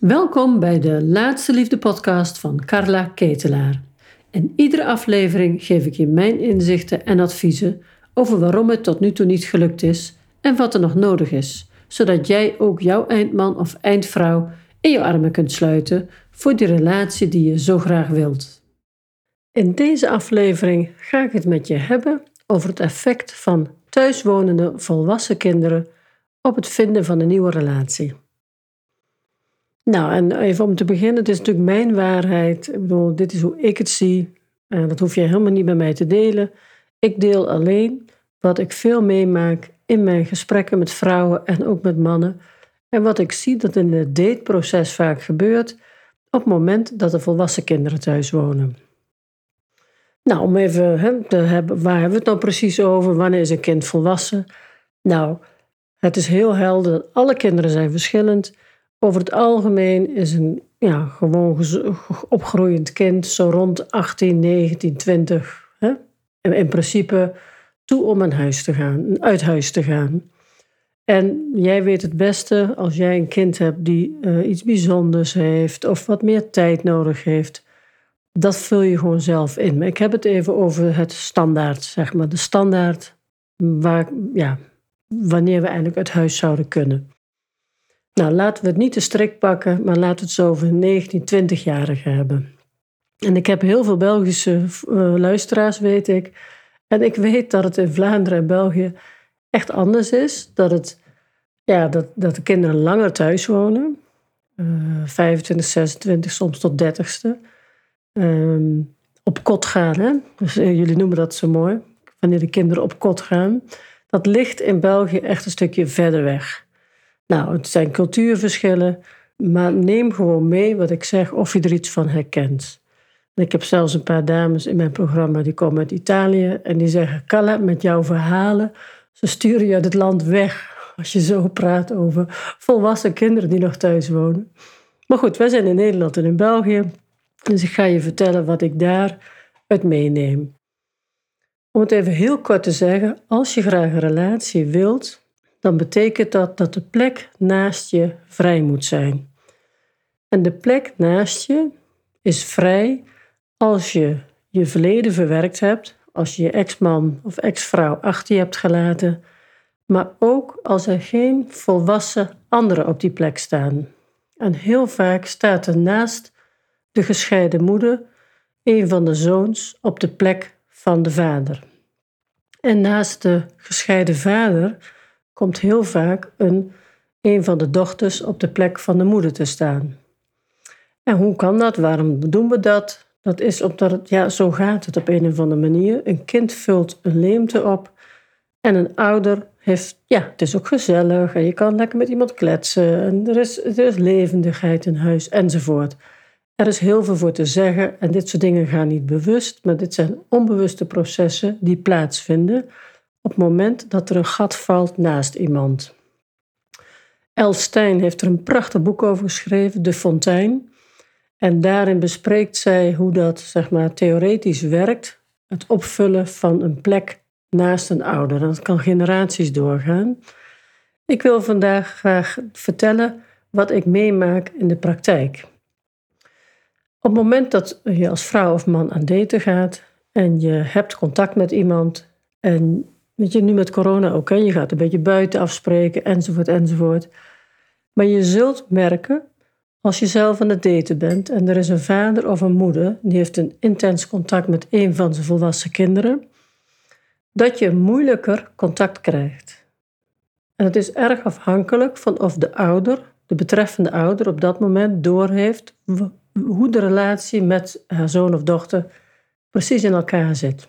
Welkom bij de Laatste Liefde podcast van Carla Ketelaar. In iedere aflevering geef ik je mijn inzichten en adviezen over waarom het tot nu toe niet gelukt is en wat er nog nodig is, zodat jij ook jouw eindman of eindvrouw in je armen kunt sluiten voor die relatie die je zo graag wilt. In deze aflevering ga ik het met je hebben over het effect van thuiswonende volwassen kinderen op het vinden van een nieuwe relatie. Nou, en even om te beginnen, het is natuurlijk mijn waarheid. Ik bedoel, dit is hoe ik het zie. En dat hoef je helemaal niet bij mij te delen. Ik deel alleen wat ik veel meemaak in mijn gesprekken met vrouwen en ook met mannen. En wat ik zie dat in het dateproces vaak gebeurt op het moment dat er volwassen kinderen thuis wonen. Nou, om even te hebben, waar hebben we het nou precies over? Wanneer is een kind volwassen? Nou, het is heel helder. Alle kinderen zijn verschillend. Over het algemeen is een ja, gewoon opgroeiend kind zo rond 18, 19, 20. Hè? In principe toe om een huis te gaan, uit huis te gaan. En jij weet het beste als jij een kind hebt die uh, iets bijzonders heeft of wat meer tijd nodig heeft. Dat vul je gewoon zelf in. Maar ik heb het even over het standaard, zeg maar. De standaard waar, ja, wanneer we eigenlijk uit huis zouden kunnen. Nou, laten we het niet te strikt pakken, maar laten we het zo over 19, 20-jarigen hebben. En ik heb heel veel Belgische uh, luisteraars, weet ik. En ik weet dat het in Vlaanderen en België echt anders is. Dat, het, ja, dat, dat de kinderen langer thuis wonen. Uh, 25, 26, soms tot 30ste. Um, op kot gaan, hè? Dus, uh, jullie noemen dat zo mooi. Wanneer de kinderen op kot gaan. Dat ligt in België echt een stukje verder weg. Nou, het zijn cultuurverschillen, maar neem gewoon mee wat ik zeg of je er iets van herkent. ik heb zelfs een paar dames in mijn programma die komen uit Italië en die zeggen: Kalla, met jouw verhalen, ze sturen je uit het land weg als je zo praat over volwassen kinderen die nog thuis wonen. Maar goed, wij zijn in Nederland en in België, dus ik ga je vertellen wat ik daar uit meeneem. Om het even heel kort te zeggen, als je graag een relatie wilt, dan betekent dat dat de plek naast je vrij moet zijn. En de plek naast je is vrij als je je verleden verwerkt hebt, als je je ex-man of ex-vrouw achter je hebt gelaten, maar ook als er geen volwassen anderen op die plek staan. En heel vaak staat er naast de gescheiden moeder een van de zoons op de plek van de vader. En naast de gescheiden vader komt heel vaak een, een van de dochters op de plek van de moeder te staan. En hoe kan dat? Waarom doen we dat? Dat is omdat het, ja, zo gaat het op een of andere manier. Een kind vult een leemte op en een ouder heeft, ja, het is ook gezellig en je kan lekker met iemand kletsen en er is, er is levendigheid in huis enzovoort. Er is heel veel voor te zeggen en dit soort dingen gaan niet bewust, maar dit zijn onbewuste processen die plaatsvinden op het moment dat er een gat valt naast iemand. El Stein heeft er een prachtig boek over geschreven, De Fontein. En daarin bespreekt zij hoe dat zeg maar, theoretisch werkt, het opvullen van een plek naast een ouder. Dat kan generaties doorgaan. Ik wil vandaag graag vertellen wat ik meemaak in de praktijk. Op het moment dat je als vrouw of man aan daten gaat en je hebt contact met iemand en Weet je, nu met corona ook, je gaat een beetje buiten afspreken, enzovoort, enzovoort. Maar je zult merken, als je zelf aan het daten bent en er is een vader of een moeder die heeft een intens contact met een van zijn volwassen kinderen, dat je moeilijker contact krijgt. En het is erg afhankelijk van of de ouder, de betreffende ouder, op dat moment doorheeft hoe de relatie met haar zoon of dochter precies in elkaar zit.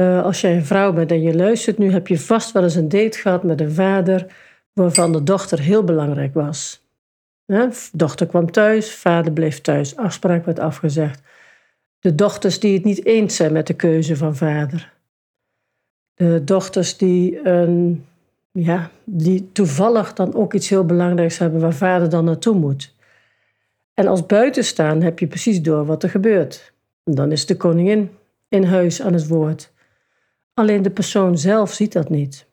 Uh, als jij een vrouw bent en je luistert nu, heb je vast wel eens een date gehad met een vader waarvan de dochter heel belangrijk was. Dochter kwam thuis, vader bleef thuis, afspraak werd afgezegd. De dochters die het niet eens zijn met de keuze van vader. De dochters die, een, ja, die toevallig dan ook iets heel belangrijks hebben waar vader dan naartoe moet. En als buitenstaan heb je precies door wat er gebeurt. Dan is de koningin in huis aan het woord. Alleen de persoon zelf ziet dat niet.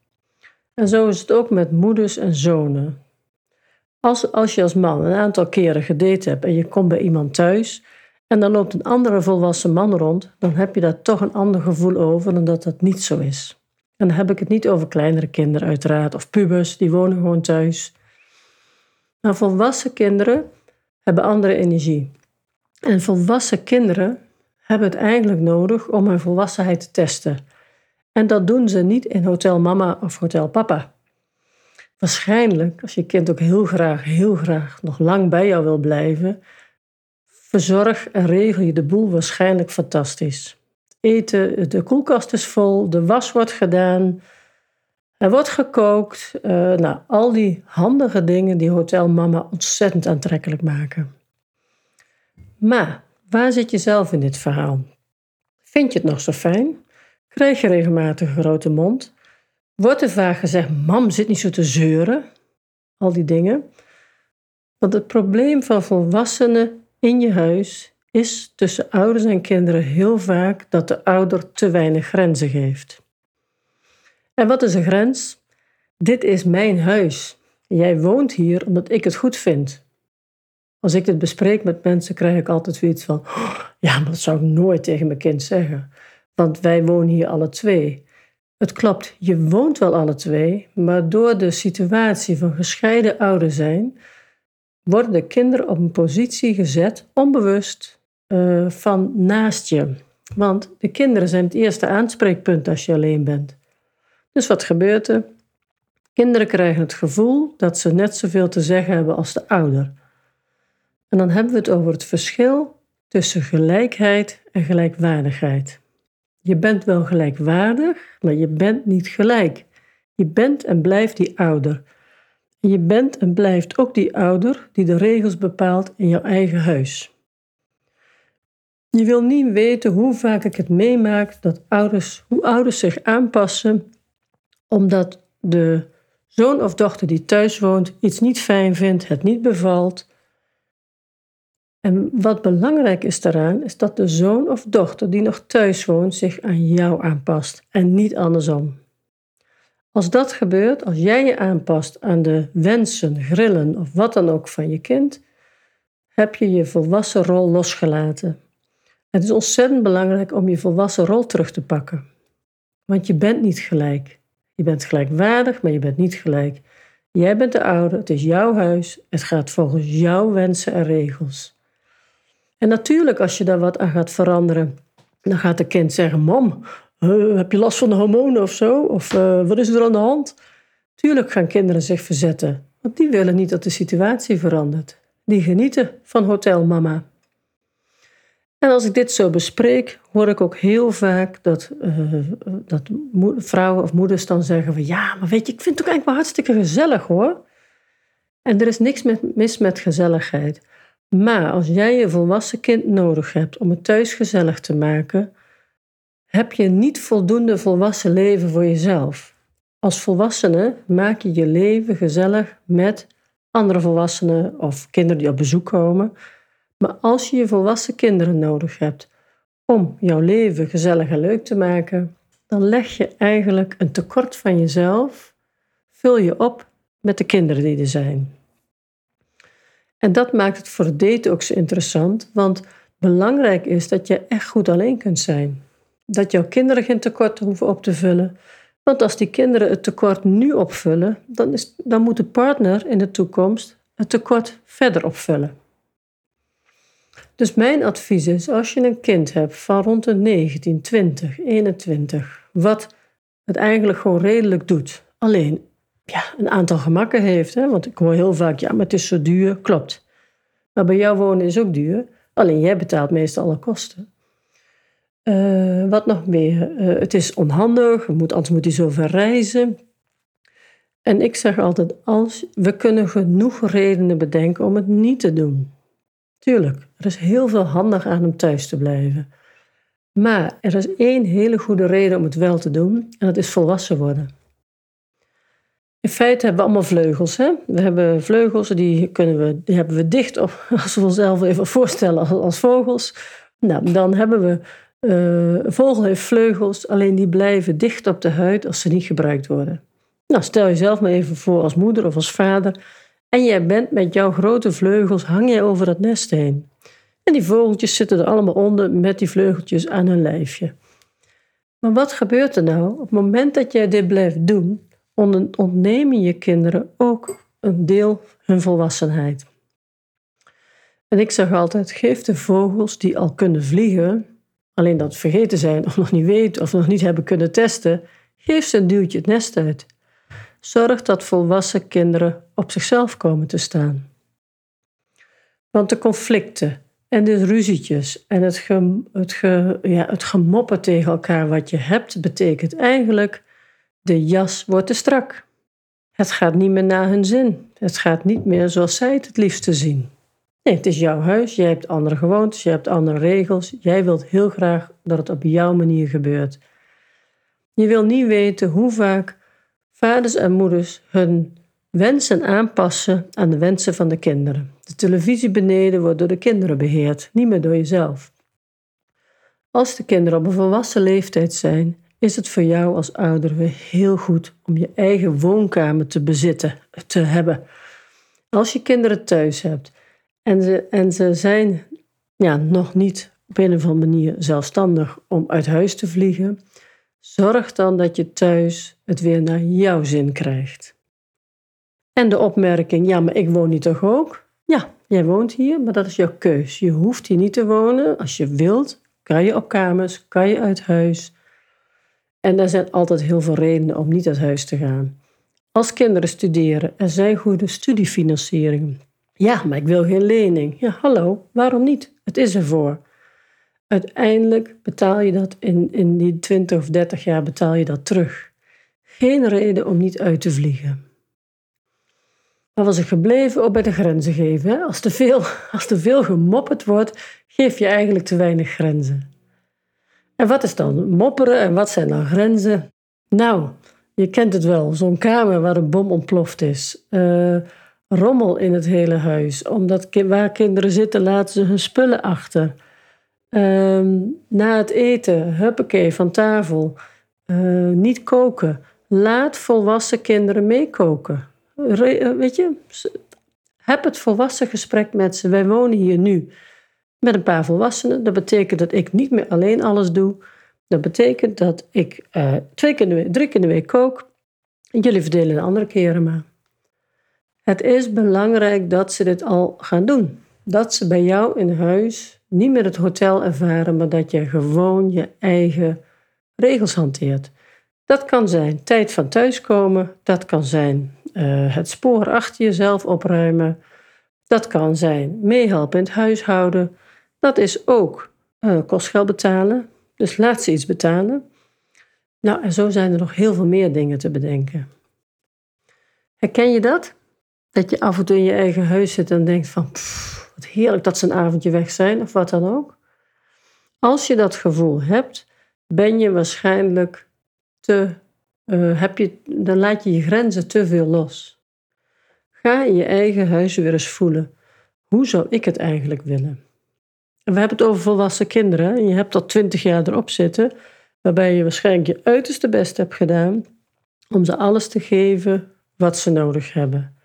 En zo is het ook met moeders en zonen. Als, als je als man een aantal keren gedate hebt en je komt bij iemand thuis en dan loopt een andere volwassen man rond, dan heb je daar toch een ander gevoel over dan dat dat niet zo is. En dan heb ik het niet over kleinere kinderen uiteraard of pubers, die wonen gewoon thuis. Maar volwassen kinderen hebben andere energie. En volwassen kinderen hebben het eigenlijk nodig om hun volwassenheid te testen. En dat doen ze niet in Hotel Mama of Hotel Papa. Waarschijnlijk, als je kind ook heel graag, heel graag nog lang bij jou wil blijven, verzorg en regel je de boel waarschijnlijk fantastisch. Eten, de koelkast is vol, de was wordt gedaan, er wordt gekookt. Uh, nou, al die handige dingen die Hotel Mama ontzettend aantrekkelijk maken. Maar waar zit je zelf in dit verhaal? Vind je het nog zo fijn? Krijg je regelmatig een grote mond? Wordt er vaak gezegd: Mam, zit niet zo te zeuren? Al die dingen. Want het probleem van volwassenen in je huis is tussen ouders en kinderen heel vaak dat de ouder te weinig grenzen geeft. En wat is een grens? Dit is mijn huis. Jij woont hier omdat ik het goed vind. Als ik dit bespreek met mensen, krijg ik altijd zoiets van: oh, ja, maar dat zou ik nooit tegen mijn kind zeggen. Want wij wonen hier alle twee. Het klopt, je woont wel alle twee, maar door de situatie van gescheiden ouders zijn, worden de kinderen op een positie gezet, onbewust, uh, van naast je. Want de kinderen zijn het eerste aanspreekpunt als je alleen bent. Dus wat gebeurt er? Kinderen krijgen het gevoel dat ze net zoveel te zeggen hebben als de ouder. En dan hebben we het over het verschil tussen gelijkheid en gelijkwaardigheid. Je bent wel gelijkwaardig, maar je bent niet gelijk. Je bent en blijft die ouder. Je bent en blijft ook die ouder die de regels bepaalt in jouw eigen huis. Je wil niet weten hoe vaak ik het meemaak dat ouders, hoe ouders zich aanpassen omdat de zoon of dochter die thuis woont iets niet fijn vindt, het niet bevalt. En wat belangrijk is daaraan, is dat de zoon of dochter die nog thuis woont zich aan jou aanpast en niet andersom. Als dat gebeurt, als jij je aanpast aan de wensen, grillen of wat dan ook van je kind, heb je je volwassen rol losgelaten. Het is ontzettend belangrijk om je volwassen rol terug te pakken. Want je bent niet gelijk. Je bent gelijkwaardig, maar je bent niet gelijk. Jij bent de ouder, het is jouw huis, het gaat volgens jouw wensen en regels. En natuurlijk, als je daar wat aan gaat veranderen, dan gaat de kind zeggen: Mam, uh, heb je last van de hormonen of zo? Of uh, wat is er aan de hand? Tuurlijk gaan kinderen zich verzetten, want die willen niet dat de situatie verandert. Die genieten van hotelmama. En als ik dit zo bespreek, hoor ik ook heel vaak dat, uh, dat vrouwen of moeders dan zeggen van ja, maar weet je, ik vind het ook eigenlijk wel hartstikke gezellig hoor. En er is niks mis met gezelligheid. Maar als jij je volwassen kind nodig hebt om het thuis gezellig te maken, heb je niet voldoende volwassen leven voor jezelf. Als volwassene maak je je leven gezellig met andere volwassenen of kinderen die op bezoek komen. Maar als je je volwassen kinderen nodig hebt om jouw leven gezellig en leuk te maken, dan leg je eigenlijk een tekort van jezelf, vul je op met de kinderen die er zijn. En dat maakt het voor het daten ook zo interessant, want belangrijk is dat je echt goed alleen kunt zijn. Dat jouw kinderen geen tekort hoeven op te vullen. Want als die kinderen het tekort nu opvullen, dan, is, dan moet de partner in de toekomst het tekort verder opvullen. Dus mijn advies is, als je een kind hebt van rond de 19, 20, 21, wat het eigenlijk gewoon redelijk doet, alleen ja, een aantal gemakken heeft, hè? want ik hoor heel vaak, ja, maar het is zo duur, klopt. Maar bij jou wonen is ook duur, alleen jij betaalt meestal alle kosten. Uh, wat nog meer? Uh, het is onhandig, moet, anders moet hij zo ver reizen. En ik zeg altijd, als, we kunnen genoeg redenen bedenken om het niet te doen. Tuurlijk, er is heel veel handig aan om thuis te blijven. Maar er is één hele goede reden om het wel te doen, en dat is volwassen worden. In feite hebben we allemaal vleugels. Hè? We hebben vleugels, die, kunnen we, die hebben we dicht op, als we onszelf even voorstellen als, vogels. Nou, dan hebben we, uh, een vogel heeft vleugels, alleen die blijven dicht op de huid als ze niet gebruikt worden. Nou, stel jezelf maar even voor als moeder of als vader En jij bent met jouw grote vleugels, hang jij over dat nest heen. En die vogeltjes zitten er allemaal onder met die vleugeltjes aan hun lijfje. Maar wat gebeurt er nou? Op het moment dat jij dit blijft doen, ontnemen je kinderen ook een deel hun volwassenheid. En ik zeg altijd: geef de vogels die al kunnen vliegen, alleen dat vergeten zijn of nog niet weten of nog niet hebben kunnen testen, geef ze een duwtje het nest uit. Zorg dat volwassen kinderen op zichzelf komen te staan. Want de conflicten en de ruzietjes en het, het, ja, het gemoppen tegen elkaar wat je hebt, betekent eigenlijk de jas wordt te strak. Het gaat niet meer naar hun zin. Het gaat niet meer zoals zij het het liefste zien. Nee, het is jouw huis, jij hebt andere gewoontes, je hebt andere regels. Jij wilt heel graag dat het op jouw manier gebeurt. Je wil niet weten hoe vaak vaders en moeders hun wensen aanpassen aan de wensen van de kinderen. De televisie beneden wordt door de kinderen beheerd, niet meer door jezelf. Als de kinderen op een volwassen leeftijd zijn, is het voor jou als ouder weer heel goed om je eigen woonkamer te bezitten, te hebben. Als je kinderen thuis hebt en ze, en ze zijn ja, nog niet op een of andere manier zelfstandig om uit huis te vliegen, zorg dan dat je thuis het weer naar jouw zin krijgt. En de opmerking, ja, maar ik woon hier toch ook? Ja, jij woont hier, maar dat is jouw keus. Je hoeft hier niet te wonen. Als je wilt, kan je op kamers, kan je uit huis. En er zijn altijd heel veel redenen om niet uit huis te gaan. Als kinderen studeren, er zijn goede studiefinancieringen. Ja, maar ik wil geen lening. Ja, hallo, waarom niet? Het is ervoor. Uiteindelijk betaal je dat in, in die 20 of 30 jaar betaal je dat terug. Geen reden om niet uit te vliegen. Maar was ik gebleven op bij de grenzen geven. Als, te veel, als te veel gemopperd wordt, geef je eigenlijk te weinig grenzen. En wat is dan mopperen en wat zijn dan grenzen? Nou, je kent het wel, zo'n kamer waar een bom ontploft is. Uh, rommel in het hele huis. Omdat waar kinderen zitten, laten ze hun spullen achter. Ehm, na het eten, huppakee, van tafel. Uh, niet koken. Laat volwassen kinderen meekoken. Eh, weet je, heb het volwassen gesprek met ze. Wij wonen hier nu met een paar volwassenen. Dat betekent dat ik niet meer alleen alles doe. Dat betekent dat ik uh, twee keer in de week, drie keer in de week kook. Jullie verdelen de andere keren maar. Het is belangrijk dat ze dit al gaan doen. Dat ze bij jou in huis niet meer het hotel ervaren, maar dat je gewoon je eigen regels hanteert. Dat kan zijn tijd van thuiskomen, dat kan zijn uh, het spoor achter jezelf opruimen, dat kan zijn meehelpen in het huishouden, dat is ook uh, kostgeld betalen, dus laat ze iets betalen. Nou, en zo zijn er nog heel veel meer dingen te bedenken. Herken je dat? Dat je af en toe in je eigen huis zit en denkt van, wat heerlijk dat ze een avondje weg zijn of wat dan ook. Als je dat gevoel hebt, ben je waarschijnlijk te, uh, heb je, dan laat je je grenzen te veel los. Ga in je eigen huis weer eens voelen. Hoe zou ik het eigenlijk willen? We hebben het over volwassen kinderen. En je hebt al twintig jaar erop zitten, waarbij je waarschijnlijk je uiterste best hebt gedaan om ze alles te geven wat ze nodig hebben.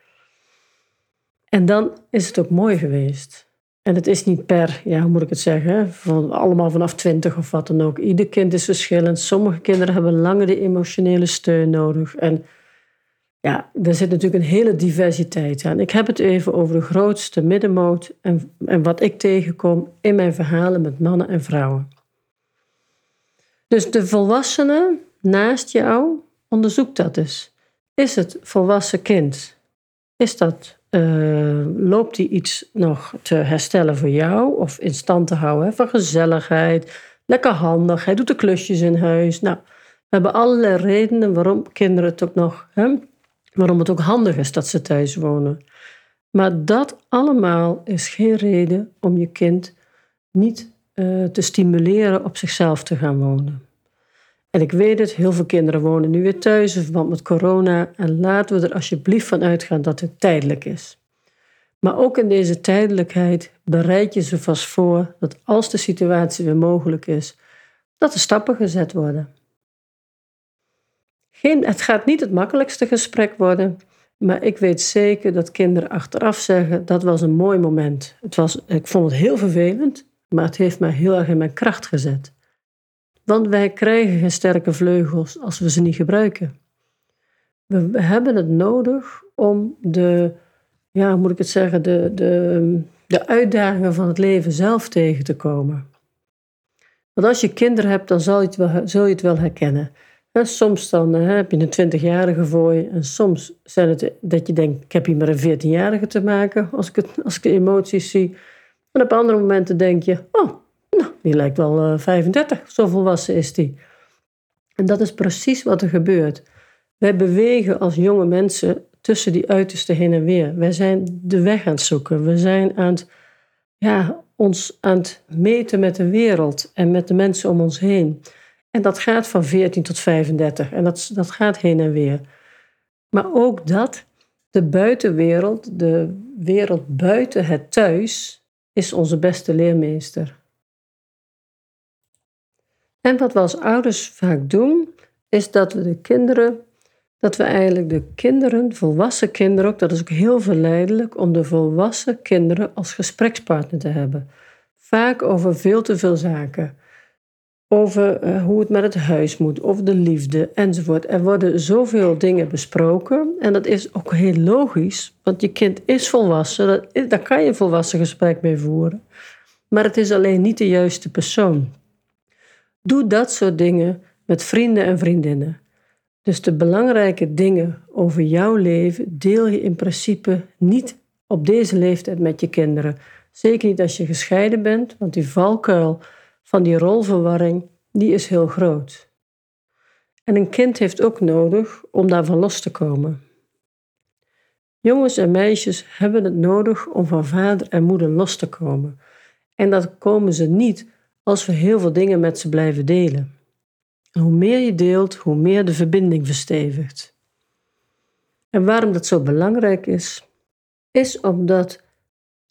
En dan is het ook mooi geweest. En het is niet per, ja, hoe moet ik het zeggen, van, allemaal vanaf twintig of wat dan ook. Ieder kind is verschillend. Sommige kinderen hebben langer de emotionele steun nodig. En ja, er zit natuurlijk een hele diversiteit aan. Ik heb het even over de grootste middenmoot en, en wat ik tegenkom in mijn verhalen met mannen en vrouwen. Dus de volwassene naast jou, onderzoek dat eens. Is het volwassen kind? Is dat uh, loopt hij iets nog te herstellen voor jou of in stand te houden van gezelligheid, lekker handig, hij doet de klusjes in huis. Nou, we hebben allerlei redenen waarom kinderen het ook nog, hè, waarom het ook handig is dat ze thuis wonen. Maar dat allemaal is geen reden om je kind niet uh, te stimuleren op zichzelf te gaan wonen. En ik weet het, heel veel kinderen wonen nu weer thuis in verband met corona. En laten we er alsjeblieft van uitgaan dat het tijdelijk is. Maar ook in deze tijdelijkheid bereid je ze vast voor dat als de situatie weer mogelijk is, dat er stappen gezet worden. Het gaat niet het makkelijkste gesprek worden. Maar ik weet zeker dat kinderen achteraf zeggen: dat was een mooi moment. Het was, ik vond het heel vervelend, maar het heeft mij heel erg in mijn kracht gezet. Want wij krijgen geen sterke vleugels als we ze niet gebruiken. We, hebben het nodig om de, ja, moet ik het zeggen, de, de, de uitdagingen van het leven zelf tegen te komen. Want als je kinderen hebt, dan zal je het wel, zul je het wel herkennen. Soms dan heb je een 20-jarige voor je. En soms zijn het dat je denkt, ik heb hier maar een 14-jarige te maken. Als ik, het, als ik de emoties zie. En op andere momenten denk je, oh, nou, die lijkt wel uh, 35. Zo volwassen is die. En dat is precies wat er gebeurt. Wij bewegen als jonge mensen tussen die uitersten heen en weer. Wij zijn de weg aan het zoeken. We zijn aan het, ja, ons aan het meten met de wereld en met de mensen om ons heen. En dat gaat van 14 tot 35 en dat, dat gaat heen en weer. Maar ook dat, de buitenwereld, de wereld buiten het thuis, is onze beste leermeester. En wat we als ouders vaak doen, is dat we de kinderen dat we eigenlijk de kinderen, volwassen kinderen ook, dat is ook heel verleidelijk om de volwassen kinderen als gesprekspartner te hebben. Vaak over veel te veel zaken. Over eh, hoe het met het huis moet, over de liefde enzovoort. Er worden zoveel dingen besproken en dat is ook heel logisch, want je kind is volwassen, dat, daar kan je een volwassen gesprek mee voeren. Maar het is alleen niet de juiste persoon. Doe dat soort dingen met vrienden en vriendinnen. Dus de belangrijke dingen over jouw leven deel je in principe niet op deze leeftijd met je kinderen. Zeker niet als je gescheiden bent, want die valkuil van die rolverwarring, die is heel groot. En een kind heeft ook nodig om daarvan los te komen. Jongens en meisjes hebben het nodig om van vader en moeder los te komen. En dat komen ze niet als we heel veel dingen met ze blijven delen hoe meer je deelt, hoe meer de verbinding verstevigt. En waarom dat zo belangrijk is, is omdat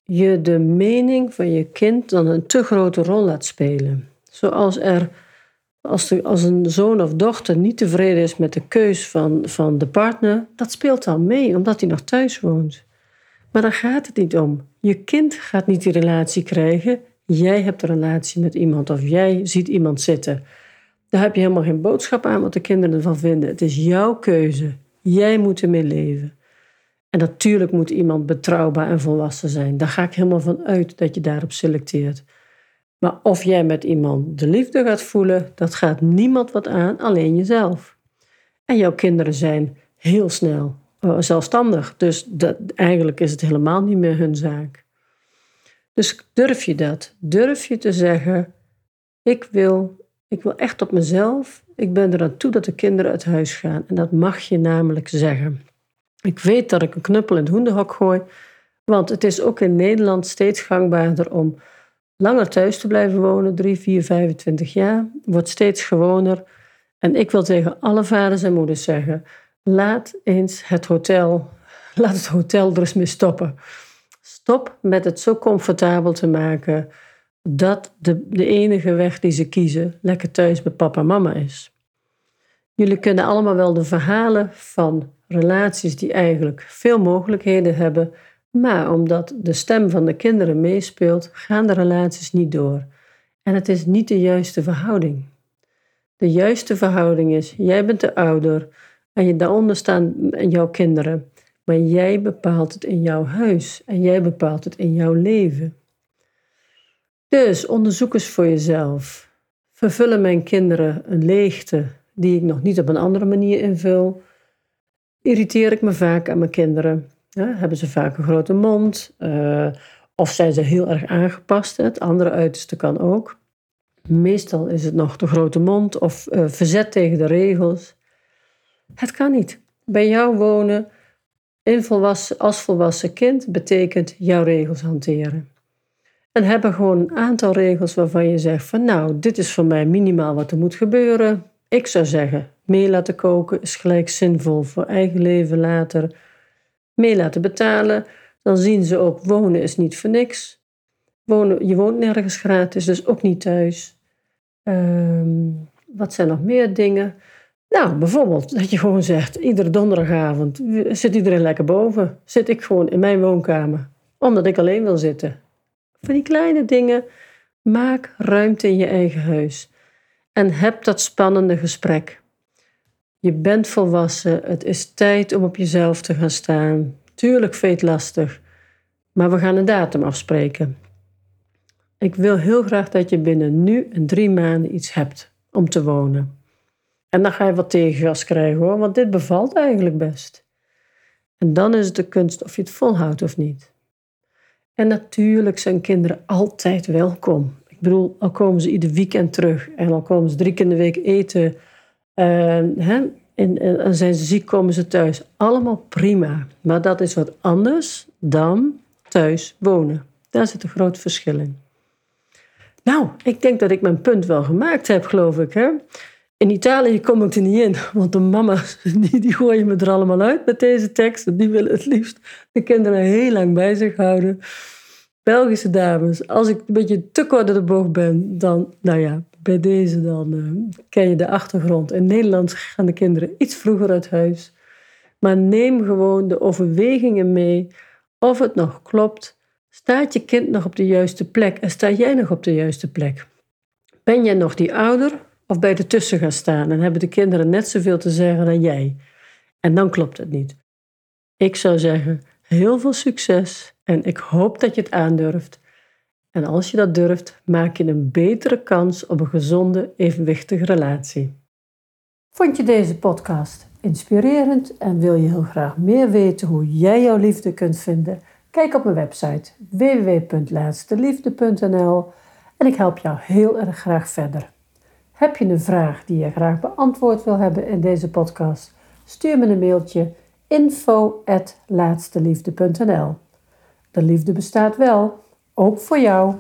je de mening van je kind dan een te grote rol laat spelen. Zoals er, als, als een zoon of dochter niet tevreden is met de keus van, van de partner, dat speelt dan mee, omdat hij nog thuis woont. Maar daar gaat het niet om. Je kind gaat niet die relatie krijgen. Jij hebt een relatie met iemand of jij ziet iemand zitten. Daar heb je helemaal geen boodschap aan wat de kinderen ervan vinden. Het is jouw keuze. Jij moet ermee leven. En natuurlijk moet iemand betrouwbaar en volwassen zijn. Daar ga ik helemaal van uit dat je daarop selecteert. Maar of jij met iemand de liefde gaat voelen, dat gaat niemand wat aan, alleen jezelf. En jouw kinderen zijn heel snel uh, zelfstandig. Dus dat, eigenlijk is het helemaal niet meer hun zaak. Dus durf je dat? Durf je te zeggen: Ik wil ik wil echt op mezelf. Ik ben er aan toe dat de kinderen uit huis gaan. En dat mag je namelijk zeggen. Ik weet dat ik een knuppel in het hoenderhok gooi. Want het is ook in Nederland steeds gangbaarder om langer thuis te blijven wonen. 3, 4, 25 jaar. Wordt steeds gewoner. En ik wil tegen alle vaders en moeders zeggen: laat eens het hotel, laat het hotel er eens mee stoppen. Stop met het zo comfortabel te maken dat de, de enige weg die ze kiezen lekker thuis bij papa en mama is. Jullie kennen allemaal wel de verhalen van relaties die eigenlijk veel mogelijkheden hebben, maar omdat de stem van de kinderen meespeelt, gaan de relaties niet door. En het is niet de juiste verhouding. De juiste verhouding is: jij bent de ouder en daaronder staan jouw kinderen, maar jij bepaalt het in jouw huis en jij bepaalt het in jouw leven. Dus onderzoek eens voor jezelf. Vervullen mijn kinderen een leegte die ik nog niet op een andere manier invul? Irriteer ik me vaak aan mijn kinderen? Hebben ze vaak een grote mond? Uh, of zijn ze heel erg aangepast? Het andere uiterste kan ook. Meestal is het nog de grote mond of uh, verzet tegen de regels. Het kan niet. Bij jou wonen als volwassen kind betekent jouw regels hanteren. En hebben gewoon een aantal regels waarvan je zegt van nou, dit is voor mij minimaal wat er moet gebeuren. Ik zou zeggen, mee laten koken is gelijk zinvol voor eigen leven later. Mee laten betalen, dan zien ze ook wonen is niet voor niks. Wonen, je woont nergens gratis, dus ook niet thuis. Um, wat zijn nog meer dingen? Nou, bijvoorbeeld dat je gewoon zegt, iedere donderdagavond zit iedereen lekker boven. Zit ik gewoon in mijn woonkamer, omdat ik alleen wil zitten. Van die kleine dingen, maak ruimte in je eigen huis. En heb dat spannende gesprek. Je bent volwassen, het is tijd om op jezelf te gaan staan. Tuurlijk vind lastig, maar we gaan een datum afspreken. Ik wil heel graag dat je binnen nu en drie maanden iets hebt om te wonen. En dan ga je wat tegengas krijgen hoor, want dit bevalt eigenlijk best. En dan is het de kunst of je het volhoudt of niet. En natuurlijk zijn kinderen altijd welkom. Bedoel, al komen ze ieder weekend terug en al komen ze drie keer in de week eten. Hè, en, en, zijn ze ziek, komen ze thuis. Allemaal prima. Maar dat is wat anders dan thuis wonen. Daar zit een groot verschil in. Nou, ik denk dat ik mijn punt wel gemaakt heb, geloof ik. Hè? In Italië kom ik er niet in, want de mama's die, die gooien me er allemaal uit met deze tekst. Die willen het liefst de kinderen heel lang bij zich houden. Belgische dames, als ik een beetje te kort de boog ben, dan, nou ja, bij deze dan uh, ken je de achtergrond. In Nederland gaan de kinderen iets vroeger uit huis. Maar neem gewoon de overwegingen mee of het nog klopt. Staat je kind nog op de juiste plek en sta jij nog op de juiste plek? Ben jij nog die ouder of bij de tussen gaan staan en hebben de kinderen net zoveel te zeggen dan jij? En dan klopt het niet. Ik zou zeggen, heel veel succes en ik hoop dat je het aandurft. En als je dat durft, maak je een betere kans op een gezonde, evenwichtige relatie. Vond je deze podcast inspirerend en wil je heel graag meer weten hoe jij jouw liefde kunt vinden? Kijk op mijn website www.laatsteliefde.nl en ik help jou heel erg graag verder. Heb je een vraag die je graag beantwoord wil hebben in deze podcast? Stuur me een mailtje info@laatsteliefde.nl. De liefde bestaat wel, ook voor jou.